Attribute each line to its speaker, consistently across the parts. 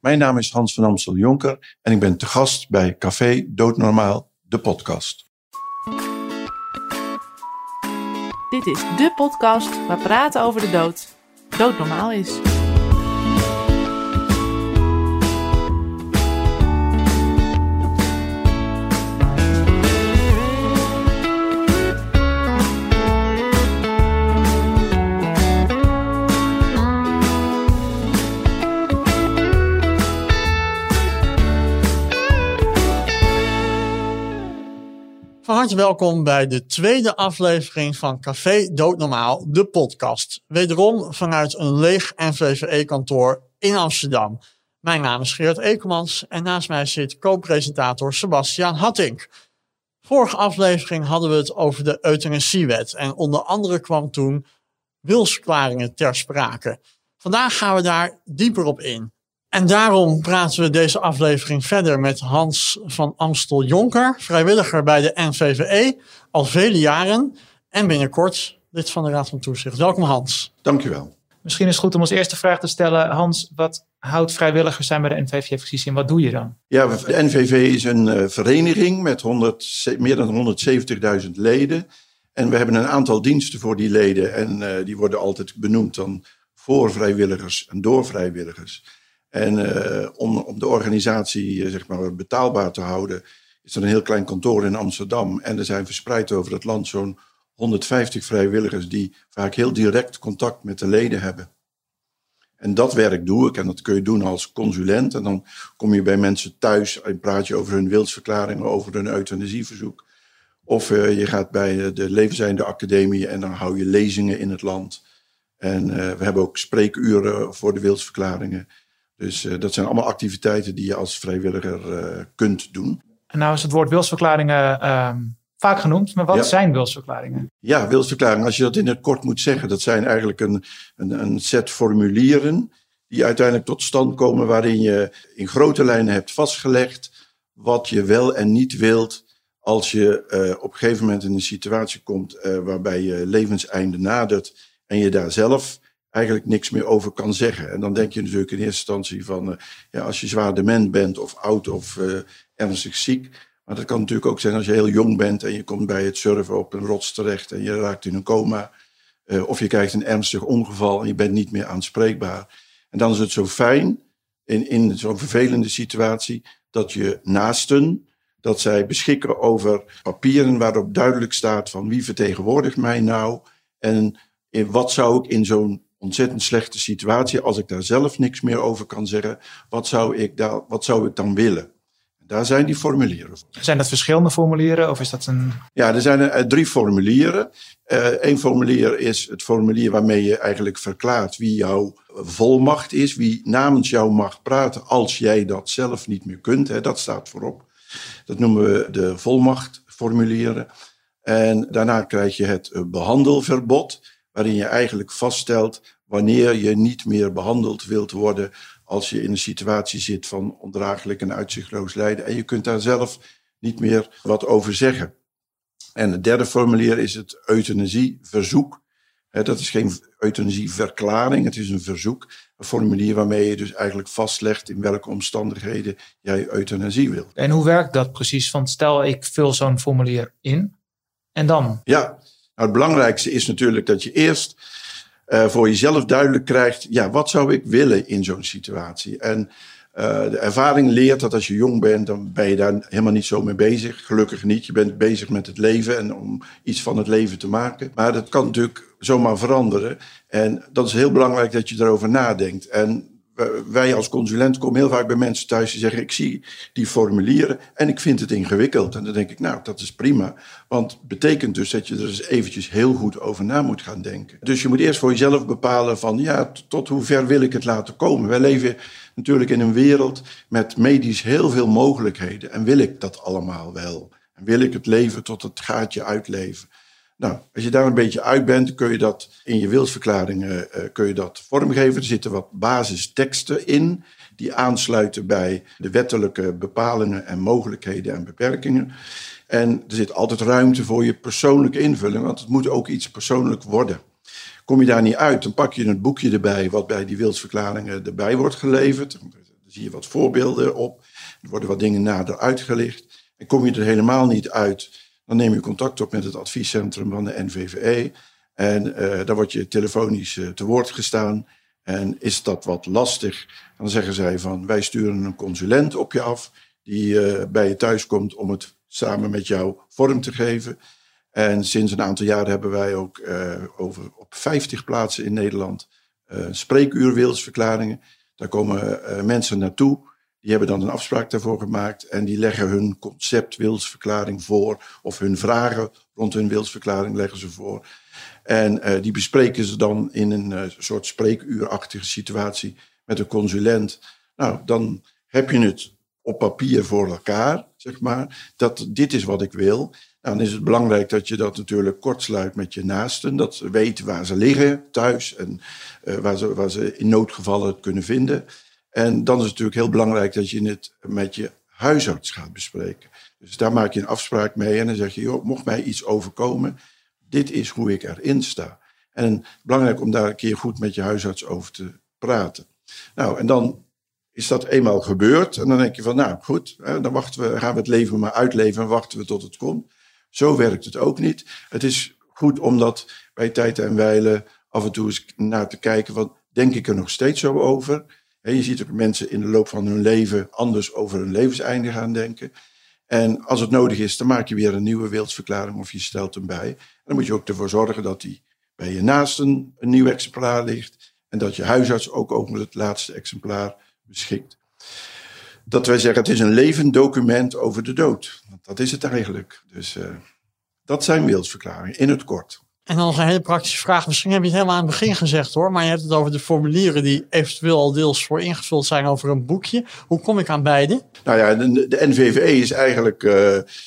Speaker 1: Mijn naam is Hans van Amstel Jonker en ik ben te gast bij Café Doodnormaal, de podcast.
Speaker 2: Dit is de podcast waar praten over de dood doodnormaal is.
Speaker 3: Harte welkom bij de tweede aflevering van Café Doodnormaal, de podcast. Wederom vanuit een leeg NVVE-kantoor in Amsterdam. Mijn naam is Geert Ekelmans en naast mij zit co-presentator Sebastian Hattink. Vorige aflevering hadden we het over de euthanasiewet en onder andere kwam toen wilsverklaringen ter sprake. Vandaag gaan we daar dieper op in. En daarom praten we deze aflevering verder met Hans van Amstel Jonker, vrijwilliger bij de NVVE, al vele jaren en binnenkort lid van de Raad van Toezicht. Welkom Hans.
Speaker 1: Dankjewel.
Speaker 4: Misschien is het goed om als eerste vraag te stellen. Hans, wat houdt vrijwilligers zijn bij de NVVE precies in? Wat doe je dan?
Speaker 1: Ja, de NVV is een uh, vereniging met 100, meer dan 170.000 leden. En we hebben een aantal diensten voor die leden. En uh, die worden altijd benoemd dan voor vrijwilligers en door vrijwilligers. En uh, om, de organisatie uh, zeg maar, betaalbaar te houden, is er een heel klein kantoor in Amsterdam. En er zijn verspreid over het land zo'n 150 vrijwilligers die vaak heel direct contact met de leden hebben. En dat werk doe ik en dat kun je doen als consulent. En dan kom je bij mensen thuis en praat je over hun wilsverklaringen, over hun euthanasieverzoek. Of uh, je gaat bij de Levenseinde Academie en dan hou je lezingen in het land. En we hebben ook spreekuren voor de wilsverklaringen. Dus uh, dat zijn allemaal activiteiten die je als vrijwilliger uh, kunt doen.
Speaker 4: En nou is het woord wilsverklaringen uh, vaak genoemd, maar wat ja. zijn wilsverklaringen?
Speaker 1: Ja, wilsverklaringen, als je dat in het kort moet zeggen, dat zijn eigenlijk een, een, een set formulieren die uiteindelijk tot stand komen waarin je in grote lijnen hebt vastgelegd wat je wel en niet wilt als je uh, op een gegeven moment in een situatie komt waarbij je levenseinde nadert en je daar zelf eigenlijk niks meer over kan zeggen. En dan denk je natuurlijk in eerste instantie van, uh, ja, als je zwaar dement bent of oud of uh, ernstig ziek. Maar dat kan natuurlijk ook zijn als je heel jong bent en je komt bij het surfen op een rots terecht en je raakt in een coma. Uh, of je krijgt een ernstig ongeval en je bent niet meer aanspreekbaar. En dan is het zo fijn in, in zo'n vervelende situatie dat je naasten, dat zij beschikken over papieren waarop duidelijk staat van wie vertegenwoordigt mij nou en in wat zou ik in zo'n ontzettend slechte situatie. Als ik daar zelf niks meer over kan zeggen, wat zou ik, daar, wat zou ik dan willen? Daar zijn die formulieren voor.
Speaker 4: Zijn dat verschillende formulieren of is dat een...
Speaker 1: Ja, er zijn er drie formulieren. Eén uh, formulier is het formulier waarmee je eigenlijk verklaart wie jouw volmacht is. Wie namens jou mag praten als jij dat zelf niet meer kunt. Hè, dat staat voorop. Dat noemen we de volmachtformulieren. En daarna krijg je het behandelverbod waarin je eigenlijk vaststelt wanneer je niet meer behandeld wilt worden als je in een situatie zit van ondraaglijk en uitzichtloos lijden. En je kunt daar zelf niet meer wat over zeggen. En het derde formulier is het euthanasieverzoek. Dat is geen euthanasieverklaring, het is een verzoek. Een formulier waarmee je dus eigenlijk vastlegt in welke omstandigheden jij euthanasie wilt.
Speaker 4: En hoe werkt dat precies? Want stel ik vul zo'n formulier in en dan?
Speaker 1: Ja, het belangrijkste is natuurlijk dat je eerst uh, voor jezelf duidelijk krijgt, ja, wat zou ik willen in zo'n situatie? En uh, de ervaring leert dat als je jong bent, dan ben je daar helemaal niet zo mee bezig. Gelukkig niet. Je bent bezig met het leven en om iets van het leven te maken. Maar dat kan natuurlijk zomaar veranderen. En dat is heel belangrijk dat je erover nadenkt. En wij als consulent komen heel vaak bij mensen thuis die zeggen: Ik zie die formulieren en ik vind het ingewikkeld. En dan denk ik: Nou, dat is prima. Want het betekent dus dat je er eens eventjes heel goed over na moet gaan denken. Dus je moet eerst voor jezelf bepalen: van ja, tot hoe ver wil ik het laten komen? Wij leven natuurlijk in een wereld met medisch heel veel mogelijkheden. En wil ik dat allemaal wel? En wil ik het leven tot het gaatje uitleven? Nou, als je daar een beetje uit bent, kun je dat in je wilsverklaringen uh, kun je dat vormgeven. Er zitten wat basisteksten in die aansluiten bij de wettelijke bepalingen en mogelijkheden en beperkingen. En er zit altijd ruimte voor je persoonlijke invulling, want het moet ook iets persoonlijk worden. Kom je daar niet uit, dan pak je een boekje erbij wat bij die wilsverklaringen erbij wordt geleverd. Er Dan zie je wat voorbeelden op. Er worden wat dingen nader uitgelicht. En kom je er helemaal niet uit, dan neem je contact op met het adviescentrum van de NVVE. En uh, daar word je telefonisch uh, te woord gestaan. En is dat wat lastig, dan zeggen zij van wij sturen een consulent op je af die uh, bij je thuis komt om het samen met jou vorm te geven. En sinds een aantal jaren hebben wij ook over, op 50 plaatsen in Nederland spreekuurwilsverklaringen. Daar komen mensen naartoe. Die hebben dan een afspraak daarvoor gemaakt. En die leggen hun concept wilsverklaring voor. Of hun vragen rond hun wilsverklaring leggen ze voor. En die bespreken ze dan in een soort spreekuurachtige situatie met een consulent. Nou, dan heb je het op papier voor elkaar, zeg maar. Dat dit is wat ik wil. Nou, dan is het belangrijk dat je dat natuurlijk kortsluit met je naasten. Dat ze weten waar ze liggen thuis en uh, waar, ze, waar ze in noodgevallen het kunnen vinden. En dan is het natuurlijk heel belangrijk dat je het met je huisarts gaat bespreken. Dus daar maak je een afspraak mee en dan zeg je, joh, mocht mij iets overkomen, dit is hoe ik erin sta. En belangrijk om daar een keer goed met je huisarts over te praten. Nou, en dan is dat eenmaal gebeurd. En dan denk je van, nou goed, dan wachten we, gaan we het leven maar uitleven en wachten we tot het komt. Zo werkt het ook niet. Het is goed om dat bij tijd en wijle af en toe eens naar te kijken. Wat denk ik er nog steeds zo over? Je ziet ook mensen in de loop van hun leven anders over hun levenseinde gaan denken. En als het nodig is, dan maak je weer een nieuwe wilsverklaring of je stelt hem bij. En dan moet je ook ervoor zorgen dat die bij je naasten een nieuw exemplaar ligt. En dat je huisarts ook over het laatste exemplaar beschikt. Dat wij zeggen, het is een levend document over de dood. Dat is het eigenlijk. Dus uh, dat zijn wilsverklaringen, in het kort.
Speaker 3: En dan een hele praktische vraag. Misschien heb je het helemaal aan het begin gezegd hoor. Maar je hebt het over de formulieren die eventueel al deels voor ingevuld zijn over een boekje. Hoe kom ik aan beide?
Speaker 1: Nou ja, de, NVVE is eigenlijk, uh,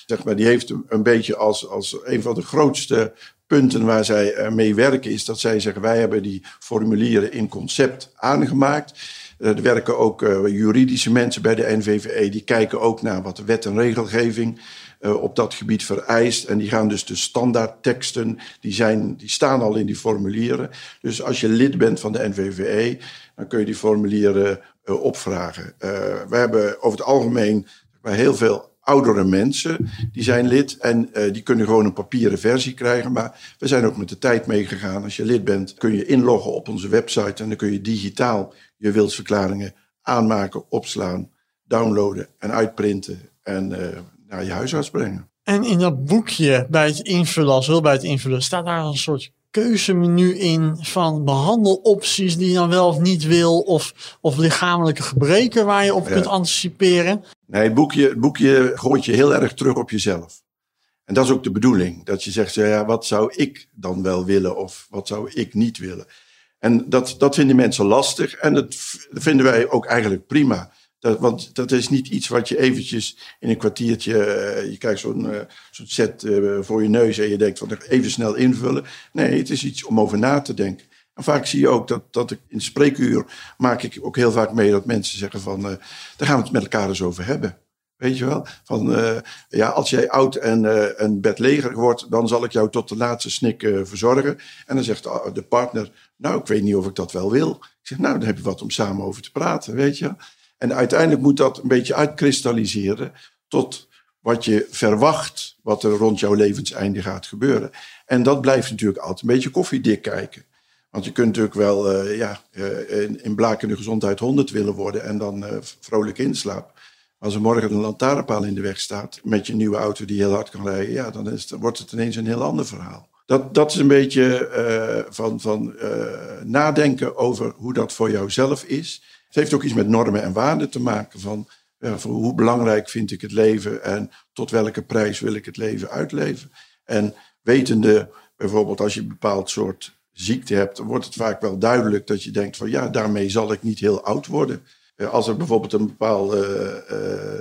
Speaker 1: zeg maar, die heeft een beetje als, als een van de grootste punten waar zij mee werken. Is dat zij zeggen, wij hebben die formulieren in concept aangemaakt. Er werken ook uh, juridische mensen bij de NVVE. Die kijken ook naar wat de wet en regelgeving op dat gebied vereist. En die gaan dus de standaardteksten, die, zijn, die staan al in die formulieren. Dus als je lid bent van de NVVE, dan kun je die formulieren uh, opvragen. we hebben over het algemeen heel veel oudere mensen die zijn lid en die kunnen gewoon een papieren versie krijgen. Maar we zijn ook met de tijd meegegaan. Als je lid bent, kun je inloggen op onze website en dan kun je digitaal je wilsverklaringen aanmaken, opslaan, downloaden en uitprinten en naar je huisarts brengen.
Speaker 3: En in dat boekje bij het invullen, als wil bij het invullen, staat daar een soort keuzemenu in van behandelopties die je dan wel of niet wil, of, of lichamelijke gebreken waar je op ja. kunt anticiperen.
Speaker 1: Nee, het boekje, het boekje gooit je heel erg terug op jezelf. En dat is ook de bedoeling. Dat je zegt, ja, wat zou ik dan wel willen of wat zou ik niet willen? En dat, dat vinden mensen lastig en dat vinden wij ook eigenlijk prima. Dat, want dat is niet iets wat je eventjes in een kwartiertje, uh, je krijgt zo'n uh, zo'n set uh, voor je neus en je denkt van even snel invullen. Nee, het is iets om over na te denken. En vaak zie je ook dat, dat ik in spreekuur maak ik ook heel vaak mee dat mensen zeggen van, daar gaan we het met elkaar eens over hebben. Weet je wel? Van, ja, als jij oud en uh, een bedleger wordt, dan zal ik jou tot de laatste snik verzorgen. En dan zegt de partner, nou, ik weet niet of ik dat wel wil. Ik zeg, nou, dan heb je wat om samen over te praten, weet je. En uiteindelijk moet dat een beetje uitkristalliseren tot wat je verwacht, wat er rond jouw levenseinde gaat gebeuren. En dat blijft natuurlijk altijd een beetje koffiedik kijken. Want je kunt natuurlijk wel ja, in, in blakende gezondheid 100 willen worden en dan vrolijk inslapen. Als er morgen een lantaarnpaal in de weg staat met je nieuwe auto die heel hard kan rijden, ja, dan, is wordt het ineens een heel ander verhaal. Dat, dat is een beetje van, van nadenken over hoe dat voor jouzelf is. Het heeft ook iets met normen en waarden te maken van, hoe belangrijk vind ik het leven en tot welke prijs wil ik het leven uitleven. En wetende bijvoorbeeld als je een bepaald soort ziekte hebt, dan wordt het vaak wel duidelijk dat je denkt van ja, daarmee zal ik niet heel oud worden. Als er bijvoorbeeld een bepaalde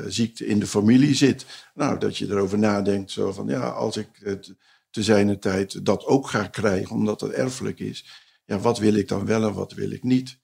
Speaker 1: uh, ziekte in de familie zit, nou, dat je erover nadenkt, zo van ja, als ik het te zijner tijd dat ook ga krijgen, omdat dat erfelijk is, ja, wat wil ik dan wel en wat wil ik niet?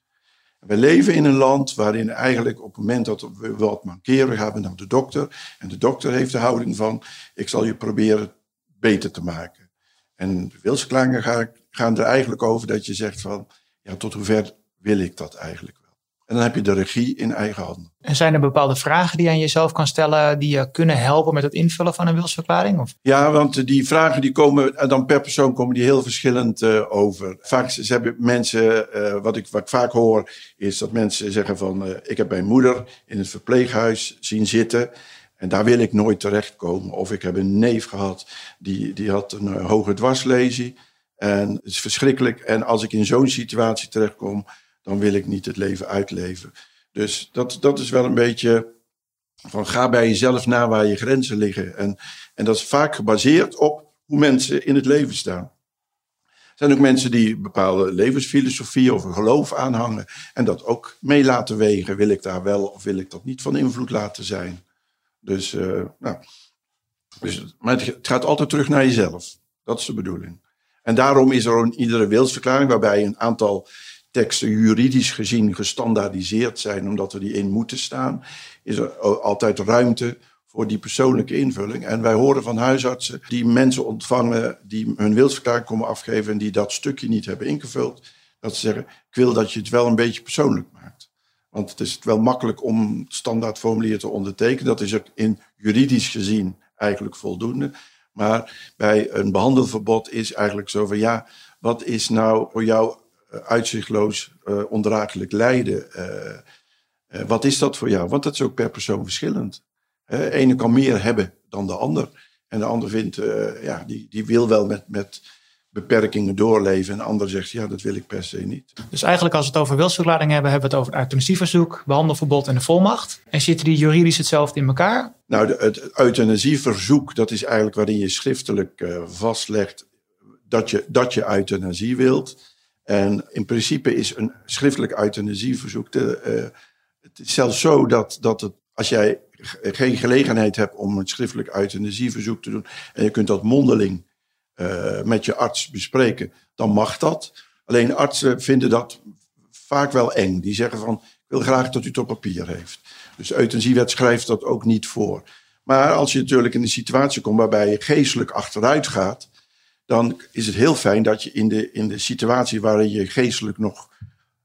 Speaker 1: We leven in een land waarin eigenlijk op het moment dat we wat mankeren, gaan we naar de dokter. En de dokter heeft de houding van, ik zal je proberen beter te maken. En de wilsverklaringen gaan er eigenlijk over dat je zegt van, ja, tot hoever wil ik dat eigenlijk wel? En dan heb je de regie in eigen handen.
Speaker 4: En zijn er bepaalde vragen die je aan jezelf kan stellen die je kunnen helpen met het invullen van een wilsverklaring? Of?
Speaker 1: Ja, want die vragen die komen, en dan per persoon komen die heel verschillend uh, over. Vaak ze hebben mensen, uh, wat, ik, wat ik vaak hoor, is dat mensen zeggen van, uh, ik heb mijn moeder in het verpleeghuis zien zitten. En daar wil ik nooit terechtkomen. Of ik heb een neef gehad, die, die had een hoge dwarslesie. En het is verschrikkelijk. En als ik in zo'n situatie terechtkom, dan wil ik niet het leven uitleven. Dus dat, dat is wel een beetje van ga bij jezelf na waar je grenzen liggen. En, en dat is vaak gebaseerd op hoe mensen in het leven staan. Er zijn ook mensen die bepaalde levensfilosofie of een geloof aanhangen en dat ook mee laten wegen. Wil ik daar wel of wil ik dat niet van invloed laten zijn? Dus, uh, nou, dus maar het gaat altijd terug naar jezelf. Dat is de bedoeling. En daarom is er een iedere wilsverklaring waarbij een aantal teksten juridisch gezien gestandaardiseerd zijn, omdat er die in moeten staan, is er altijd ruimte voor die persoonlijke invulling. En wij horen van huisartsen die mensen ontvangen die hun wilsverklaring komen afgeven en die dat stukje niet hebben ingevuld, dat ze zeggen, ik wil dat je het wel een beetje persoonlijk maakt. Want het is wel makkelijk om standaardformulier te ondertekenen. Dat is ook in juridisch gezien eigenlijk voldoende. Maar bij een behandelverbod is eigenlijk zo van ja, wat is nou voor jou uitzichtloos, uh, ondraaglijk lijden. Uh, wat is dat voor jou? Want dat is ook per persoon verschillend. De ene kan meer hebben dan de ander. En de ander vindt, ja, die, die wil wel met, met beperkingen doorleven. En de ander zegt, ja, dat wil ik per se niet.
Speaker 4: Dus eigenlijk als we het over wilsverklaring hebben, hebben we het over euthanasieverzoek, behandelverbod en de volmacht. En zitten die juridisch hetzelfde in elkaar?
Speaker 1: Nou, de, het euthanasieverzoek, dat is eigenlijk waarin je schriftelijk uh, vastlegt dat je, dat je euthanasie wilt. En in principe is een schriftelijk euthanasieverzoek. Te, uh, het is zelfs zo dat, dat het, als jij geen gelegenheid hebt om een schriftelijk euthanasieverzoek te doen. en je kunt dat mondeling uh, met je arts bespreken, dan mag dat. Alleen artsen vinden dat vaak wel eng. Die zeggen van, ik wil graag dat u het op papier heeft. Dus de euthanasiewet schrijft dat ook niet voor. Maar als je natuurlijk in een situatie komt waarbij je geestelijk achteruit gaat dan is het heel fijn dat je in de, in de situatie waarin je geestelijk nog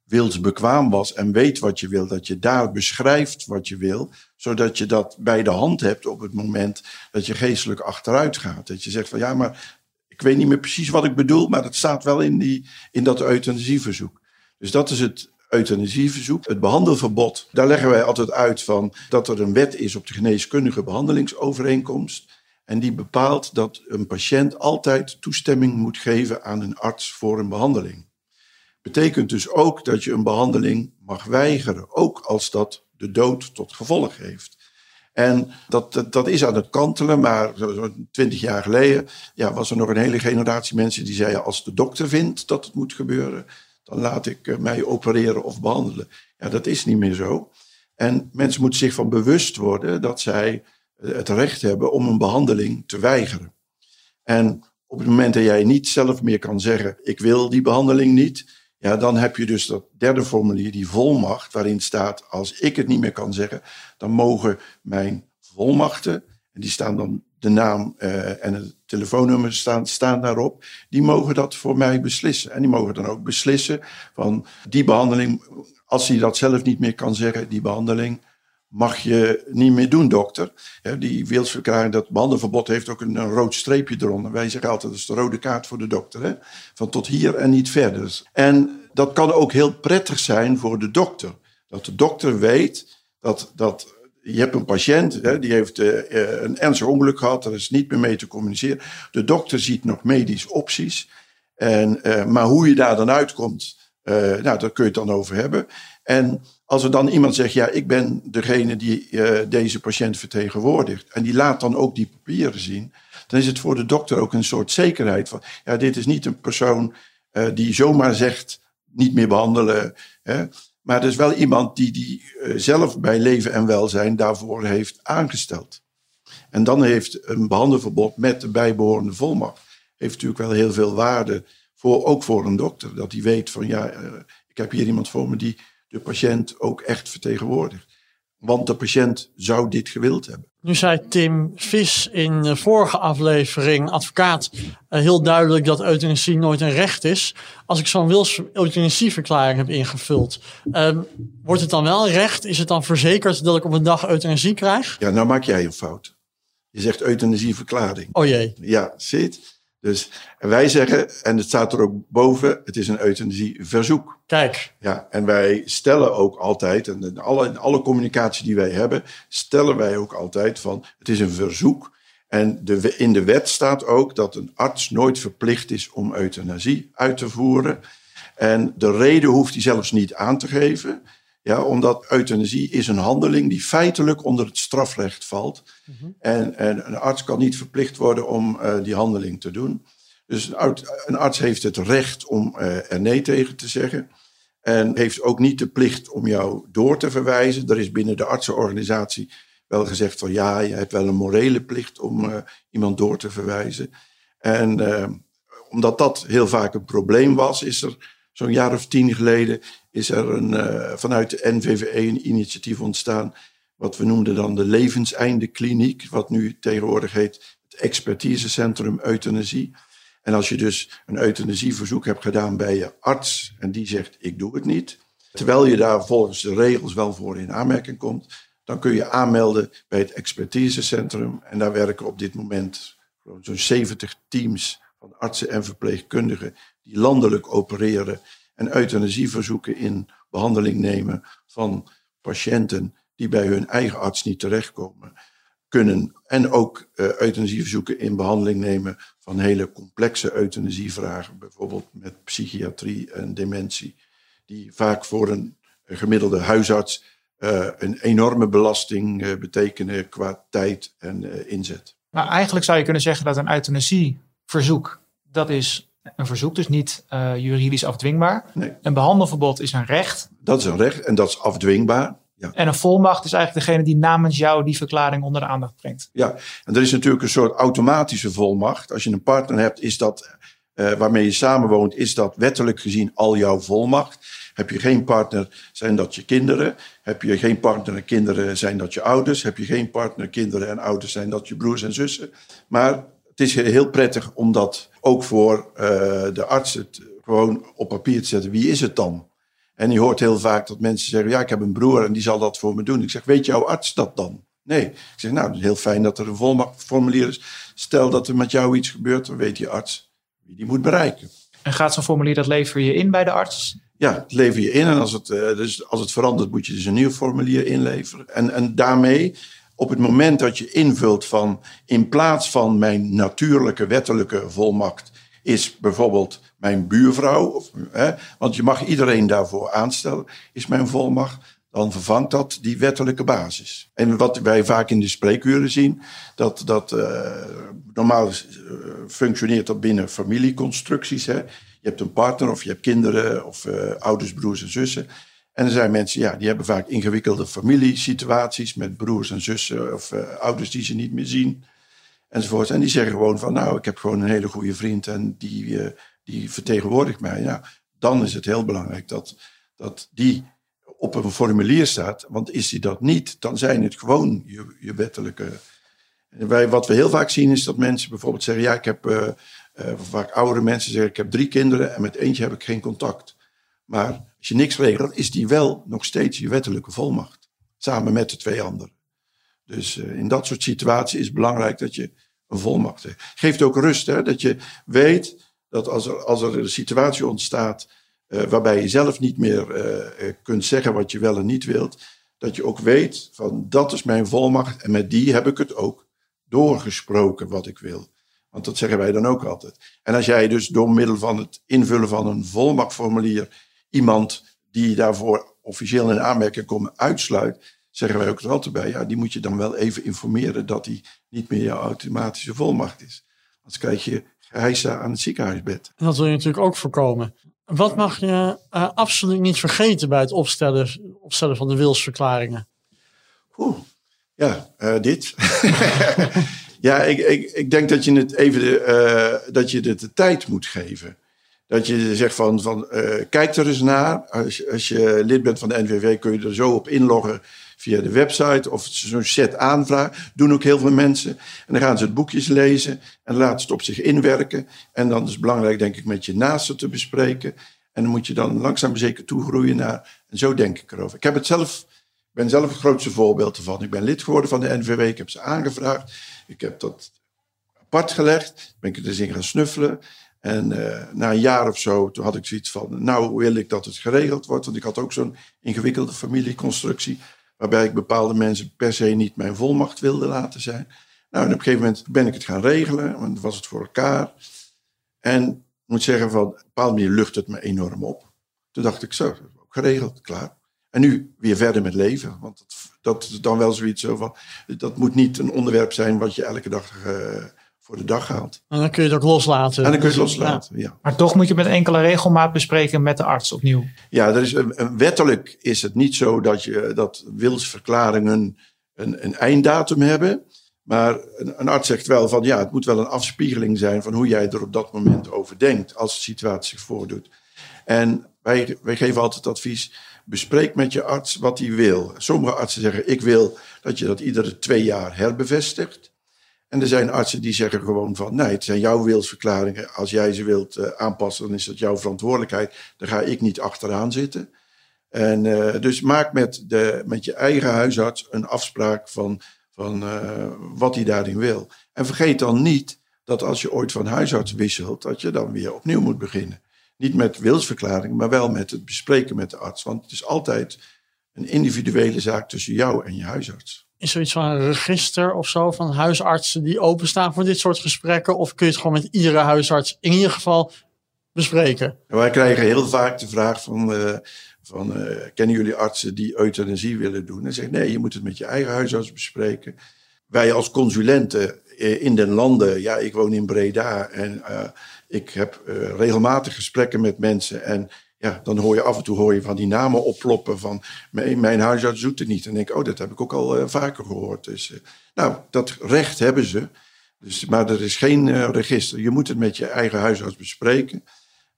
Speaker 1: wilsbekwaam was en weet wat je wil, dat je daar beschrijft wat je wil, zodat je dat bij de hand hebt op het moment dat je geestelijk achteruit gaat. Dat je zegt van ja, maar ik weet niet meer precies wat ik bedoel, maar dat staat wel in, die, in dat euthanasieverzoek. Dus dat is het euthanasieverzoek. Het behandelverbod, daar leggen wij altijd uit van dat er een wet is op de geneeskundige behandelingsovereenkomst. En die bepaalt dat een patiënt altijd toestemming moet geven aan een arts voor een behandeling. Betekent dus ook dat je een behandeling mag weigeren, ook als dat de dood tot gevolg heeft. En dat, dat, is aan het kantelen, maar twintig jaar geleden ja, was er nog een hele generatie mensen die zeiden: als de dokter vindt dat het moet gebeuren, dan laat ik eh, mij opereren of behandelen. Ja, dat is niet meer zo. En mensen moeten zich van bewust worden dat zij het recht hebben om een behandeling te weigeren. En op het moment dat jij niet zelf meer kan zeggen: ik wil die behandeling niet, ja, dan heb je dus dat derde formulier, die volmacht, waarin staat: als ik het niet meer kan zeggen, dan mogen mijn volmachten, en die staan dan de naam uh, en het telefoonnummer staan, staan daarop, die mogen dat voor mij beslissen. En die mogen dan ook beslissen van die behandeling, als hij dat zelf niet meer kan zeggen, die behandeling mag je niet meer doen, dokter. die wilsverklaring, dat behandelverbod heeft ook een, rood streepje eronder. Wij zeggen altijd, dat is de rode kaart voor de dokter. Hè? Van tot hier en niet verder. En dat kan ook heel prettig zijn voor de dokter. Dat de dokter weet dat, dat je hebt een patiënt, hè, die heeft uh, een ernstig ongeluk gehad, er is niet meer mee te communiceren. De dokter ziet nog medische opties. En, uh, maar hoe je daar dan uitkomt, nou, daar kun je het dan over hebben. En als er dan iemand zegt, ja, ik ben degene die uh, deze patiënt vertegenwoordigt, en die laat dan ook die papieren zien, dan is het voor de dokter ook een soort zekerheid van, ja, dit is niet een persoon uh, die zomaar zegt, niet meer behandelen, hè, maar het is wel iemand die, die uh, zelf bij leven en welzijn daarvoor heeft aangesteld. En dan heeft een behandelverbod met de bijbehorende volmacht, heeft natuurlijk wel heel veel waarde, voor, ook voor een dokter, dat hij weet van, ja, ik heb hier iemand voor me die de patiënt ook echt vertegenwoordigt. Want de patiënt zou dit gewild hebben.
Speaker 3: Nu zei Tim Vis in de vorige aflevering, advocaat, eh, heel duidelijk dat euthanasie nooit een recht is. Als ik zo'n wils euthanasieverklaring heb ingevuld, ehm, wordt het dan wel recht? Is het dan verzekerd dat ik op een dag euthanasie krijg?
Speaker 1: Ja, nou maak jij een fout. Je zegt euthanasieverklaring.
Speaker 3: Oh jee.
Speaker 1: Ja, zit. Dus en wij zeggen, en het staat er ook boven, het is een euthanasieverzoek.
Speaker 3: Kijk,
Speaker 1: Ja, en wij stellen ook altijd, en in alle, in alle communicatie die wij hebben, stellen wij ook altijd van, het is een verzoek. En de, in de wet staat ook dat een arts nooit verplicht is om euthanasie uit te voeren. En de reden hoeft hij zelfs niet aan te geven. Ja, omdat euthanasie is een handeling die feitelijk onder het strafrecht valt. en, en een arts kan niet verplicht worden om eh, die handeling te doen. Dus een, arts heeft het recht om eh, er nee tegen te zeggen. En heeft ook niet de plicht om jou door te verwijzen. Er is binnen de artsenorganisatie wel gezegd van ja, je hebt wel een morele plicht om eh, iemand door te verwijzen. En omdat dat heel vaak een probleem was, is er zo'n jaar of tien geleden is er een, eh, vanuit de NVVE een initiatief ontstaan. Wat we noemden dan de levenseinde-kliniek, wat nu tegenwoordig heet het expertisecentrum euthanasie. En als je dus een euthanasieverzoek hebt gedaan bij je arts en die zegt ik doe het niet, terwijl je daar volgens de regels wel voor in aanmerking komt, dan kun je aanmelden bij het expertisecentrum. En daar werken op dit moment zo'n 70 teams van artsen en verpleegkundigen die landelijk opereren en euthanasieverzoeken in behandeling nemen van patiënten die bij hun eigen arts niet terechtkomen kunnen. En ook eh euthanasieverzoeken in behandeling nemen van hele complexe euthanasievragen, bijvoorbeeld met psychiatrie en dementie, die vaak voor een gemiddelde huisarts eh, een enorme belasting eh, betekenen qua tijd en inzet.
Speaker 4: Maar eigenlijk zou je kunnen zeggen dat een euthanasieverzoek, dat is een verzoek, dus niet eh, juridisch afdwingbaar.
Speaker 1: Nee.
Speaker 4: Een behandelverbod is een recht.
Speaker 1: Dat is een recht en dat is afdwingbaar. Ja.
Speaker 4: En een volmacht is eigenlijk degene die namens jou die verklaring onder de aandacht brengt.
Speaker 1: Ja, en er is natuurlijk een soort automatische volmacht. Als je een partner hebt, is dat, eh, waarmee je samenwoont, is dat wettelijk gezien al jouw volmacht. Heb je geen partner, zijn dat je kinderen. Heb je geen partner en kinderen, zijn dat je ouders. Heb je geen partner, kinderen en ouders, zijn dat je broers en zussen. Maar het is heel prettig om dat ook voor eh, de arts het gewoon op papier te zetten. Wie is het dan? En je hoort heel vaak dat mensen zeggen: Ja, ik heb een broer en die zal dat voor me doen. Ik zeg: Weet jouw arts dat dan? Nee. Ik zeg: Nou, heel fijn dat er een volmachtformulier is. Stel dat er met jou iets gebeurt, dan weet je arts wie die moet bereiken.
Speaker 4: En gaat zo'n formulier, dat lever je in bij de arts?
Speaker 1: Ja, het lever je in en als het, eh, dus als het verandert, moet je dus een nieuw formulier inleveren. En, en daarmee, op het moment dat je invult van in plaats van mijn natuurlijke wettelijke volmacht, is bijvoorbeeld mijn buurvrouw, of, hè, want je mag iedereen daarvoor aanstellen, is mijn volmacht, dan vervangt dat die wettelijke basis. En wat wij vaak in de spreekuren zien, dat, dat eh, normaal eh, functioneert dat binnen familieconstructies. Hè. Je hebt een partner of je hebt kinderen of eh, ouders, broers en zussen. En er zijn mensen, ja, die hebben vaak ingewikkelde familiesituaties met broers en zussen of eh, ouders die ze niet meer zien. Enzovoort. En die zeggen gewoon van, nou, ik heb gewoon een hele goede vriend en die, eh, die vertegenwoordigt mij. Ja, dan is het heel belangrijk dat, dat die op een formulier staat. Want is die dat niet, dan zijn het gewoon je, je wettelijke. En wij, wat we heel vaak zien is dat mensen bijvoorbeeld zeggen: Ja, ik heb. eh, eh, vaak oudere mensen zeggen: Ik heb drie kinderen en met eentje heb ik geen contact. Maar als je niks regelt, is die wel nog steeds je wettelijke volmacht. Samen met de twee anderen. Dus eh, in dat soort situaties is het belangrijk dat je een volmacht hebt. Geeft ook rust, hè, dat je weet dat als er, als er een situatie ontstaat eh, waarbij je zelf niet meer eh, kunt zeggen wat je wel en niet wilt, dat je ook weet van dat is mijn volmacht en met die heb ik het ook doorgesproken wat ik wil. Want dat zeggen wij dan ook altijd. En als jij dus door middel van het invullen van een volmachtformulier iemand die daarvoor officieel in aanmerking komt uitsluit, zeggen wij ook er altijd bij, ja, die moet je dan wel even informeren dat die niet meer jouw automatische volmacht is. Anders krijg je geheisa aan het ziekenhuisbed.
Speaker 3: En dat wil je natuurlijk ook voorkomen. Wat mag je eh, absoluut niet vergeten bij het opstellen, opstellen van de wilsverklaringen?
Speaker 1: Oeh, ja, eh, dit. ja, ik, ik, ik denk dat je het even de, eh, dat je het de tijd moet geven. Dat je zegt van, van eh, kijk er eens naar. Als, als je lid bent van de NVV kun je er zo op inloggen via de website of zo'n set aanvraag. Doen ook heel veel mensen. En dan gaan ze het boekjes lezen en laten ze het op zich inwerken. En dan is het belangrijk, denk ik, met je naasten te bespreken. En dan moet je dan langzaam zeker toegroeien naar. En zo denk ik erover. Ik heb het zelf, ben zelf het grootste voorbeeld ervan. Ik ben lid geworden van de NVW. Ik heb ze aangevraagd. Ik heb dat apart gelegd. Ben ik er dus in gaan snuffelen. En uh, na een jaar of zo, toen had ik zoiets van, nou wil ik dat het geregeld wordt. Want ik had ook zo'n ingewikkelde familieconstructie, waarbij ik bepaalde mensen per se niet mijn volmacht wilde laten zijn. Nou, en op een gegeven moment ben ik het gaan regelen, want was het voor elkaar. En ik moet zeggen, van op een bepaalde manier lucht het me enorm op. Toen dacht ik, zo, geregeld, klaar. En nu weer verder met leven. Want dat, dat is dan wel zoiets zo van, dat moet niet een onderwerp zijn wat je elke dag... Uh, voor de dag haalt.
Speaker 3: En dan kun je het ook loslaten.
Speaker 1: En dan kun je het loslaten, ja.
Speaker 4: Maar toch moet je met enkele regelmaat bespreken met de arts opnieuw.
Speaker 1: Ja, er is, wettelijk is het niet zo dat, je, dat wilsverklaringen een, een einddatum hebben. Maar een, een, arts zegt wel van ja, het moet wel een afspiegeling zijn van hoe jij er op dat moment over denkt als de situatie zich voordoet. En wij, wij geven altijd advies, bespreek met je arts wat hij wil. Sommige artsen zeggen ik wil dat je dat iedere twee jaar herbevestigt. En er zijn artsen die zeggen gewoon van, nee, het zijn jouw wilsverklaringen. Als jij ze wilt uh, aanpassen, dan is dat jouw verantwoordelijkheid. Daar ga ik niet achteraan zitten. En uh, dus maak met, de, met je eigen huisarts een afspraak van, van uh, wat hij daarin wil. En vergeet dan niet dat als je ooit van huisarts wisselt, dat je dan weer opnieuw moet beginnen. Niet met wilsverklaring, maar wel met het bespreken met de arts. Want het is altijd een individuele zaak tussen jou en je huisarts.
Speaker 3: Is er iets van een register of zo van huisartsen die openstaan voor dit soort gesprekken? Of kun je het gewoon met iedere huisarts in ieder geval bespreken?
Speaker 1: wij krijgen heel vaak de vraag van, uh, van uh, kennen jullie artsen die euthanasie willen doen? En zeggen nee, je moet het met je eigen huisarts bespreken. Wij als consulenten uh, in den landen, ja, ik woon in Breda en ik heb regelmatig gesprekken met mensen en ja, dan hoor je af en toe hoor je van die namen opploppen van mijn, huisarts doet het niet. En denk ik, oh, dat heb ik ook al uh, vaker gehoord. Dus, uh, nou, dat recht hebben ze. Dus, maar er is geen uh, register. Je moet het met je eigen huisarts bespreken.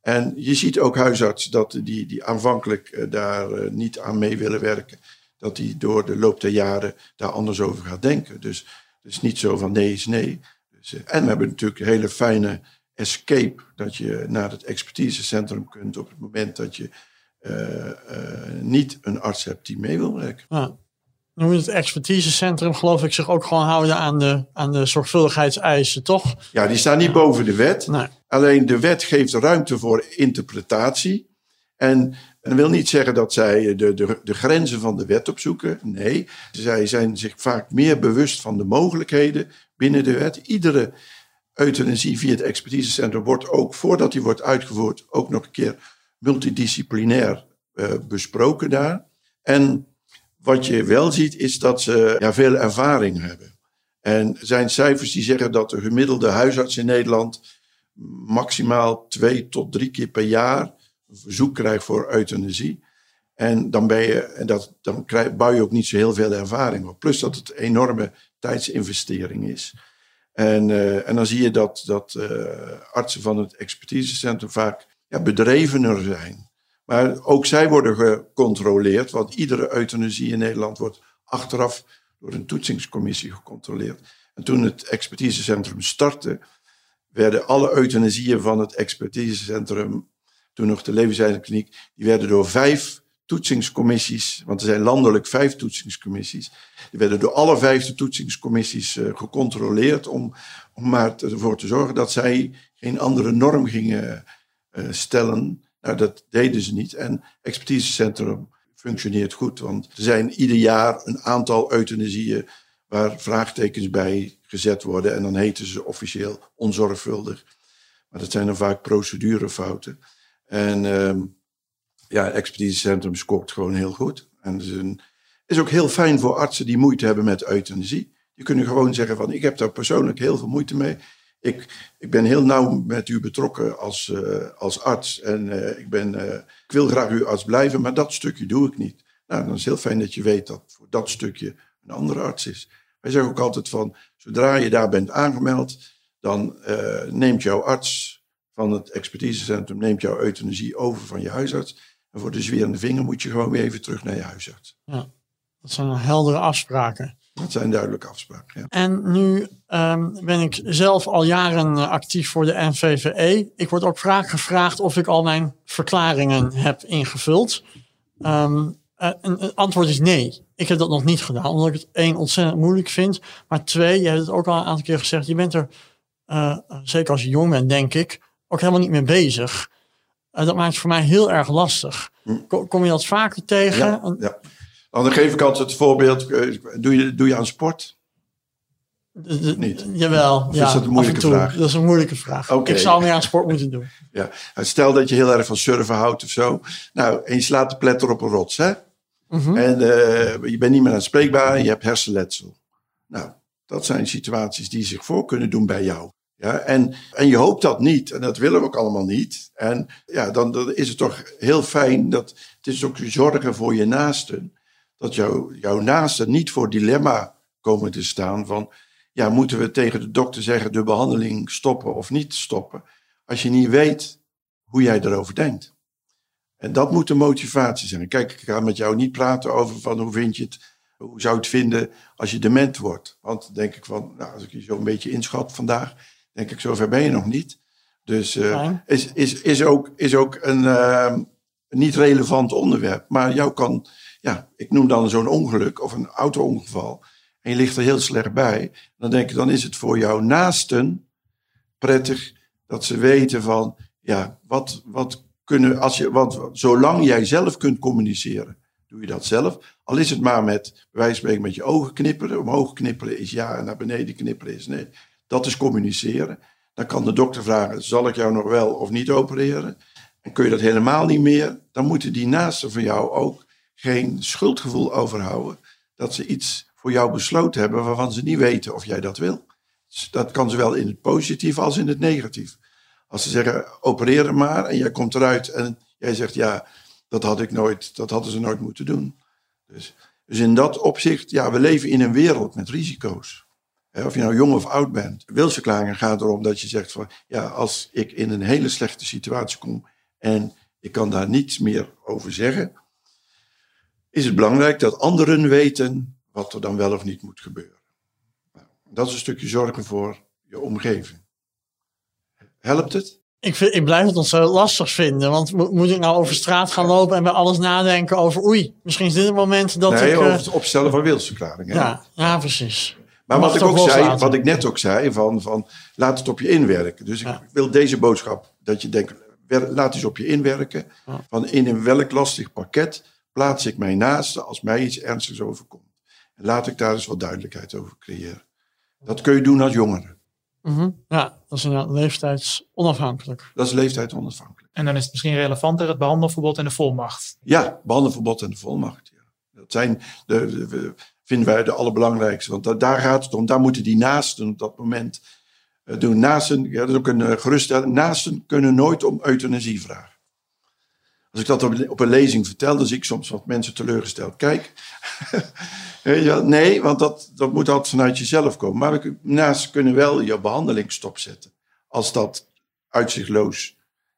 Speaker 1: En je ziet ook huisartsen dat die, die aanvankelijk daar niet aan mee willen werken, dat die door de loop der jaren daar anders over gaat denken. Dus het is niet zo van nee is nee. Dus, en we hebben natuurlijk hele fijne escape, dat je naar het expertisecentrum kunt op het moment dat je uh, uh, niet een arts hebt die mee wil werken.
Speaker 3: Ja. Dan moet het expertisecentrum, geloof ik, zich ook gewoon houden aan de, aan de zorgvuldigheidseisen, toch?
Speaker 1: Ja, die staan niet boven de wet. Nee. Alleen de wet geeft ruimte voor interpretatie. En dat wil niet zeggen dat zij de, de, de grenzen van de wet opzoeken. Nee, zij zijn zich vaak meer bewust van de mogelijkheden binnen de wet. Iedere euthanasie via het expertisecentrum wordt ook, voordat die wordt uitgevoerd, ook nog een keer multidisciplinair uh, besproken daar. En wat je wel ziet, is dat ze ja, veel ervaring hebben. En zijn cijfers die zeggen dat de gemiddelde huisarts in Nederland maximaal twee tot drie keer per jaar een verzoek krijgt voor euthanasie. En dan, ben je, en dat, dan krijg, bouw je ook niet zo heel veel ervaring op. Plus dat het een enorme tijdsinvestering is. En, uh, en dan zie je dat, dat uh, artsen van het expertisecentrum vaak ja, bedrevener zijn. Maar ook zij worden gecontroleerd, want iedere euthanasie in Nederland wordt achteraf door een toetsingscommissie gecontroleerd. En toen het expertisecentrum startte, werden alle euthanasieën van het expertisecentrum, toen nog de levenswijzekliniek, die werden door vijf toetsingscommissies, want er zijn landelijk vijf toetsingscommissies. Die werden door alle vijf de toetsingscommissies uh, gecontroleerd om, om maar ervoor te zorgen dat zij geen andere norm gingen uh, stellen. Nou, dat deden ze niet. En expertisecentrum functioneert goed, want er zijn ieder jaar een aantal euthanasieën waar vraagtekens bij gezet worden en dan heten ze officieel onzorgvuldig. Maar dat zijn dan vaak procedurefouten. En uh, ja, expertisecentrum scoort gewoon heel goed. En is, een, is ook heel fijn voor artsen die moeite hebben met euthanasie. Die kunnen gewoon zeggen van, ik heb daar persoonlijk heel veel moeite mee. Ik, ik ben heel nauw met u betrokken als, uh, als arts. En uh, ik, ben, uh, ik wil graag uw arts blijven, maar dat stukje doe ik niet. Nou, dan is het heel fijn dat je weet dat voor dat stukje een andere arts is. Wij zeggen ook altijd van, zodra je daar bent aangemeld, dan neemt jouw arts van het expertisecentrum neemt jouw euthanasie over van je huisarts. En voor de zwierende vinger moet je gewoon weer even terug naar je huisarts.
Speaker 3: Ja. Dat zijn heldere afspraken.
Speaker 1: Dat zijn duidelijke afspraken. Ja.
Speaker 3: En nu ehm, ben ik zelf al jaren eh, actief voor de NVVE. Ik word ook vaak gevraagd of ik al mijn verklaringen heb ingevuld. Ehm, eh, en het antwoord is nee. Ik heb dat nog niet gedaan, omdat ik het één ontzettend moeilijk vind. Maar twee, je hebt het ook al een aantal keer gezegd, je bent er, eh, zeker als je jong bent, denk ik, ook helemaal niet mee bezig. Uh, dat maakt het voor mij heel erg lastig. Kom, kom je dat vaker tegen?
Speaker 1: Ja, ja. Dan geef ik altijd het voorbeeld, doe je, doe je aan sport?
Speaker 3: Niet. Jawel.
Speaker 1: Of ja, is dat een moeilijke vraag?
Speaker 3: Dat is een moeilijke vraag. Okay. Ik zou meer aan sport moeten doen.
Speaker 1: Ja. Stel dat je heel erg van surfen houdt of zo. Nou, en je slaat de pletter op een rots, hè? Mhm. En uh, je bent niet meer aanspreekbaar en je hebt hersenletsel. Nou, dat zijn situaties die zich voor kunnen doen bij jou. Ja, en, en je hoopt dat niet. En dat willen we ook allemaal niet. En ja, dan, dan is het toch heel fijn dat het is ook zorgen voor je naasten. Dat jou, jouw naasten niet voor dilemma komen te staan van... Ja, moeten we tegen de dokter zeggen de behandeling stoppen of niet stoppen? Als je niet weet hoe jij erover denkt. En dat moet de motivatie zijn. Kijk, ik ga met jou niet praten over van hoe vind je het, hoe zou je het vinden als je dement wordt. Want denk ik van, nou, als ik je zo een beetje inschat vandaag, denk ik, zover ben je nog niet. Dus uh, is, is, is ook, is ook een uh, niet relevant onderwerp. Maar jou kan, ja, ik noem dan zo'n ongeluk of een auto-ongeval. En je ligt er heel slecht bij. Dan denk ik, dan is het voor jouw naasten prettig dat ze weten van, ja, wat, wat kunnen, als je, want zolang jij zelf kunt communiceren, doe je dat zelf. Al is het maar met, van spreken, met je ogen knipperen. Omhoog knipperen is ja en naar beneden knipperen is nee. Dat is communiceren. Dan kan de dokter vragen, zal ik jou nog wel of niet opereren? En kun je dat helemaal niet meer, dan moeten die naasten van jou ook geen schuldgevoel overhouden. Dat ze iets voor jou besloten hebben waarvan ze niet weten of jij dat wil. Dat kan zowel in het positief als in het negatief. Als ze zeggen, opereer maar en jij komt eruit en jij zegt, ja, dat had ik nooit, dat hadden ze nooit moeten doen. Dus, dus in dat opzicht, ja, we leven in een wereld met risico's. Of je nou jong of oud bent. Wilsverklaringen gaat erom dat je zegt van, ja, als ik in een hele slechte situatie kom en ik kan daar niets meer over zeggen, is het belangrijk dat anderen weten wat er dan wel of niet moet gebeuren. Nou, dat is een stukje zorgen voor je omgeving. Helpt het?
Speaker 3: Ik, vind, ik blijf het ons zo lastig vinden. Want moet ik nou over straat gaan lopen en bij alles nadenken over... oei, misschien is dit het moment dat
Speaker 1: nee,
Speaker 3: ik...
Speaker 1: over het opstellen van wilsverklaringen.
Speaker 3: Ja, ja, precies.
Speaker 1: Maar wat ik, ook zei, wat ik net ook zei, van, van laat het op je inwerken. Dus ik wil deze boodschap, dat je denkt, laat eens op je inwerken. Van in welk lastig pakket plaats ik mij naast als mij iets ernstigs overkomt. En laat ik daar eens wat duidelijkheid over creëren. Dat kun je doen als jongere.
Speaker 3: Mhm. Ja, dat is inderdaad leeftijdsonafhankelijk.
Speaker 1: Dat is leeftijdsonafhankelijk.
Speaker 4: En dan is het misschien relevanter het behandelverbod en de volmacht.
Speaker 1: Ja, behandelverbod en de volmacht. Ja. Dat zijn de, de, vinden wij de allerbelangrijkste. Want daar gaat het om. Daar moeten die naasten op dat moment uh, doen. Naasten, ja, dat is ook een uh, geruststelling. Naasten kunnen nooit om euthanasie vragen. Als ik dat op, op een lezing vertel, dan zie ik soms wat mensen teleurgesteld. Kijk, nee, want dat, dat moet altijd vanuit jezelf komen. Maar we, naast kunnen wel je behandeling stopzetten. Als dat uitzichtloos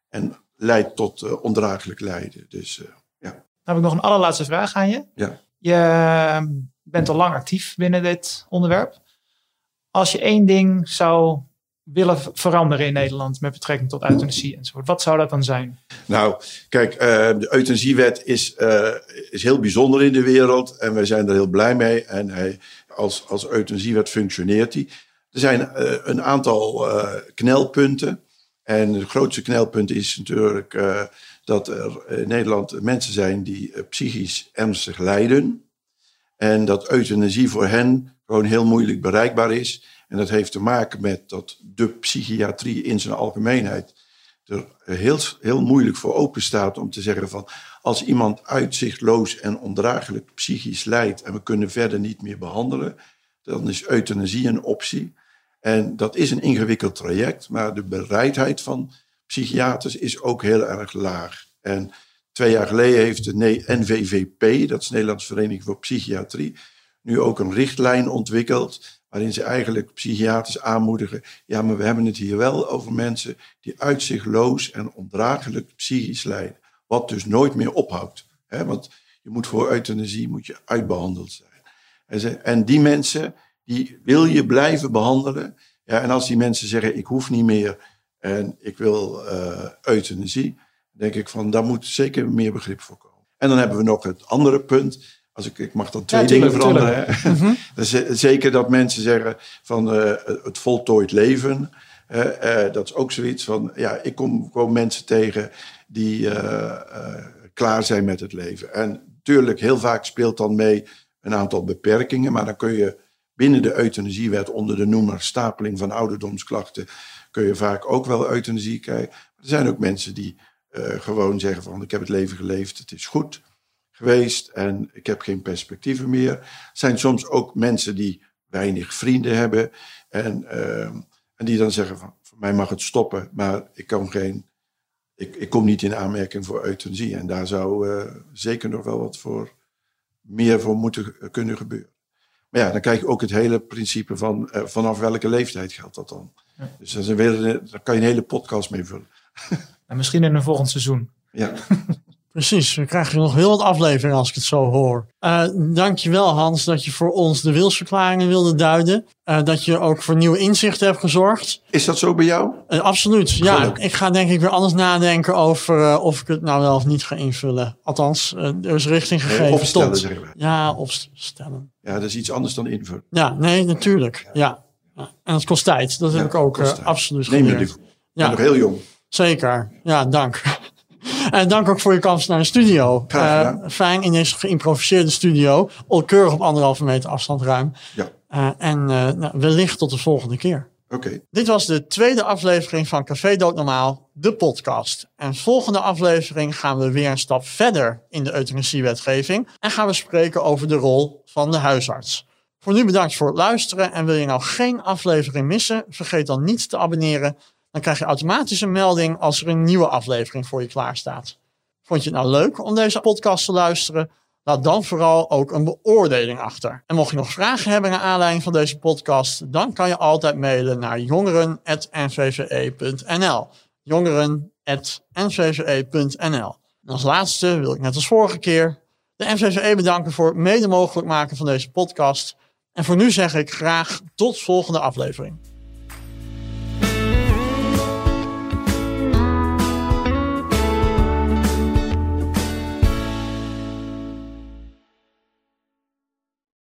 Speaker 1: en leidt tot uh, ondraaglijk lijden. Dus ja. Dan
Speaker 4: heb ik nog een allerlaatste vraag aan je.
Speaker 1: Ja.
Speaker 4: Je ehm, bent al lang actief binnen dit onderwerp. Als je één ding zou willen veranderen in Nederland met betrekking tot euthanasie enzovoort. Wat zou dat dan zijn?
Speaker 1: Nou, kijk, uh, de euthanasiewet is, uh, is heel bijzonder in de wereld en wij zijn er heel blij mee. En hij, als, als euthanasiewet functioneert die. Er zijn uh, een aantal knelpunten. En het grootste knelpunt is natuurlijk dat er in Nederland mensen zijn die psychisch ernstig lijden. En dat euthanasie voor hen gewoon heel moeilijk bereikbaar is. En dat heeft te maken met dat de psychiatrie in zijn algemeenheid er heel, heel moeilijk voor open staat om te zeggen van als iemand uitzichtloos en ondraaglijk psychisch lijdt en we kunnen verder niet meer behandelen, dan is euthanasie een optie. En dat is een ingewikkeld traject, maar de bereidheid van psychiaters is ook heel erg laag. En twee jaar geleden heeft de NVVP, dat is Nederlandse Vereniging voor Psychiatrie, nu ook een richtlijn ontwikkeld waarin ze eigenlijk psychiaters aanmoedigen. Ja, maar we hebben het hier wel over mensen die uitzichtloos en ondraaglijk psychisch lijden. Wat dus nooit meer ophoudt. Hè? Want je moet voor euthanasie moet je uitbehandeld zijn. En, die mensen, die wil je blijven behandelen. Ja, en als die mensen zeggen, ik hoef niet meer en ik wil eh, euthanasie, denk ik van, daar moet zeker meer begrip voor komen. En dan hebben we nog het andere punt. Als ik, ik mag dan twee
Speaker 4: Ja,
Speaker 1: dingen veranderen. hè. Is, eh, Zeker dat mensen zeggen van eh, het voltooid leven. eh, dat is ook zoiets van, ja, ik kom gewoon mensen tegen die klaar zijn met het leven. En natuurlijk, heel vaak speelt dan mee een aantal beperkingen. Maar dan kun je binnen de euthanasiewet onder de noemer stapeling van ouderdomsklachten... kun je vaak ook wel euthanasie krijgen. Er zijn ook mensen die gewoon zeggen van, ik heb het leven geleefd, het is goed geweest en ik heb geen perspectieven meer. Er zijn soms ook mensen die weinig vrienden hebben en, ehm, en die dan zeggen van, voor mij mag het stoppen, maar ik kan geen, ik, ik kom niet in aanmerking voor euthanasie. En daar zou eh, zeker nog wel wat voor, meer voor moeten kunnen gebeuren. Maar ja, dan krijg je ook het hele principe van eh, vanaf welke leeftijd geldt dat dan. Dus dat is een hele, daar kan je een hele podcast mee vullen.
Speaker 4: En misschien in een volgend seizoen.
Speaker 1: Ja.
Speaker 3: Precies, we krijgen nog heel wat afleveringen als ik het zo hoor. Eh dankjewel Hans dat je voor ons de wilsverklaringen wilde duiden. Eh, dat je ook voor nieuwe inzichten hebt gezorgd.
Speaker 1: Is dat zo bij jou?
Speaker 3: Eh, absoluut, ja. Ik ga denk ik weer anders nadenken over eh, of ik het nou wel of niet ga invullen. Althans, eh, er is richting gegeven
Speaker 1: Nee, opstellen,
Speaker 3: tot.
Speaker 1: wij.
Speaker 3: Ja, opstellen.
Speaker 1: Ja, dat is iets anders dan invullen.
Speaker 3: Ja, nee, natuurlijk. Ja. Ja. En het kost tijd. Dat heb
Speaker 1: Ja,
Speaker 3: ik ook absoluut
Speaker 1: Neem je
Speaker 3: Ja.
Speaker 1: nog heel jong.
Speaker 3: Zeker. Ja, dank. En dank ook voor je komst naar de studio. Eh, fijn in deze geïmproviseerde studio. Al keurig op anderhalve meter afstand ruim.
Speaker 1: Ja,
Speaker 3: Eh, en eh, nou, wellicht tot de volgende keer.
Speaker 1: oké.
Speaker 3: Dit was de tweede aflevering van Café Doodnormaal, de podcast. En volgende aflevering gaan we weer een stap verder in de euthanasiewetgeving. En gaan we spreken over de rol van de huisarts. Voor nu bedankt voor het luisteren. En wil je nou geen aflevering missen, vergeet dan niet te abonneren. Dan krijg je automatisch een melding als er een nieuwe aflevering voor je klaar staat. Vond je het nou leuk om deze podcast te luisteren? Laat dan vooral ook een beoordeling achter. En mocht je nog vragen hebben naar aanleiding van deze podcast, dan kan je altijd mailen naar jongeren.nvve.nl. Jongeren.nvve.nl. En als laatste wil ik net als vorige keer de NVVE bedanken voor het mede mogelijk maken van deze podcast. En voor nu zeg ik graag tot volgende aflevering.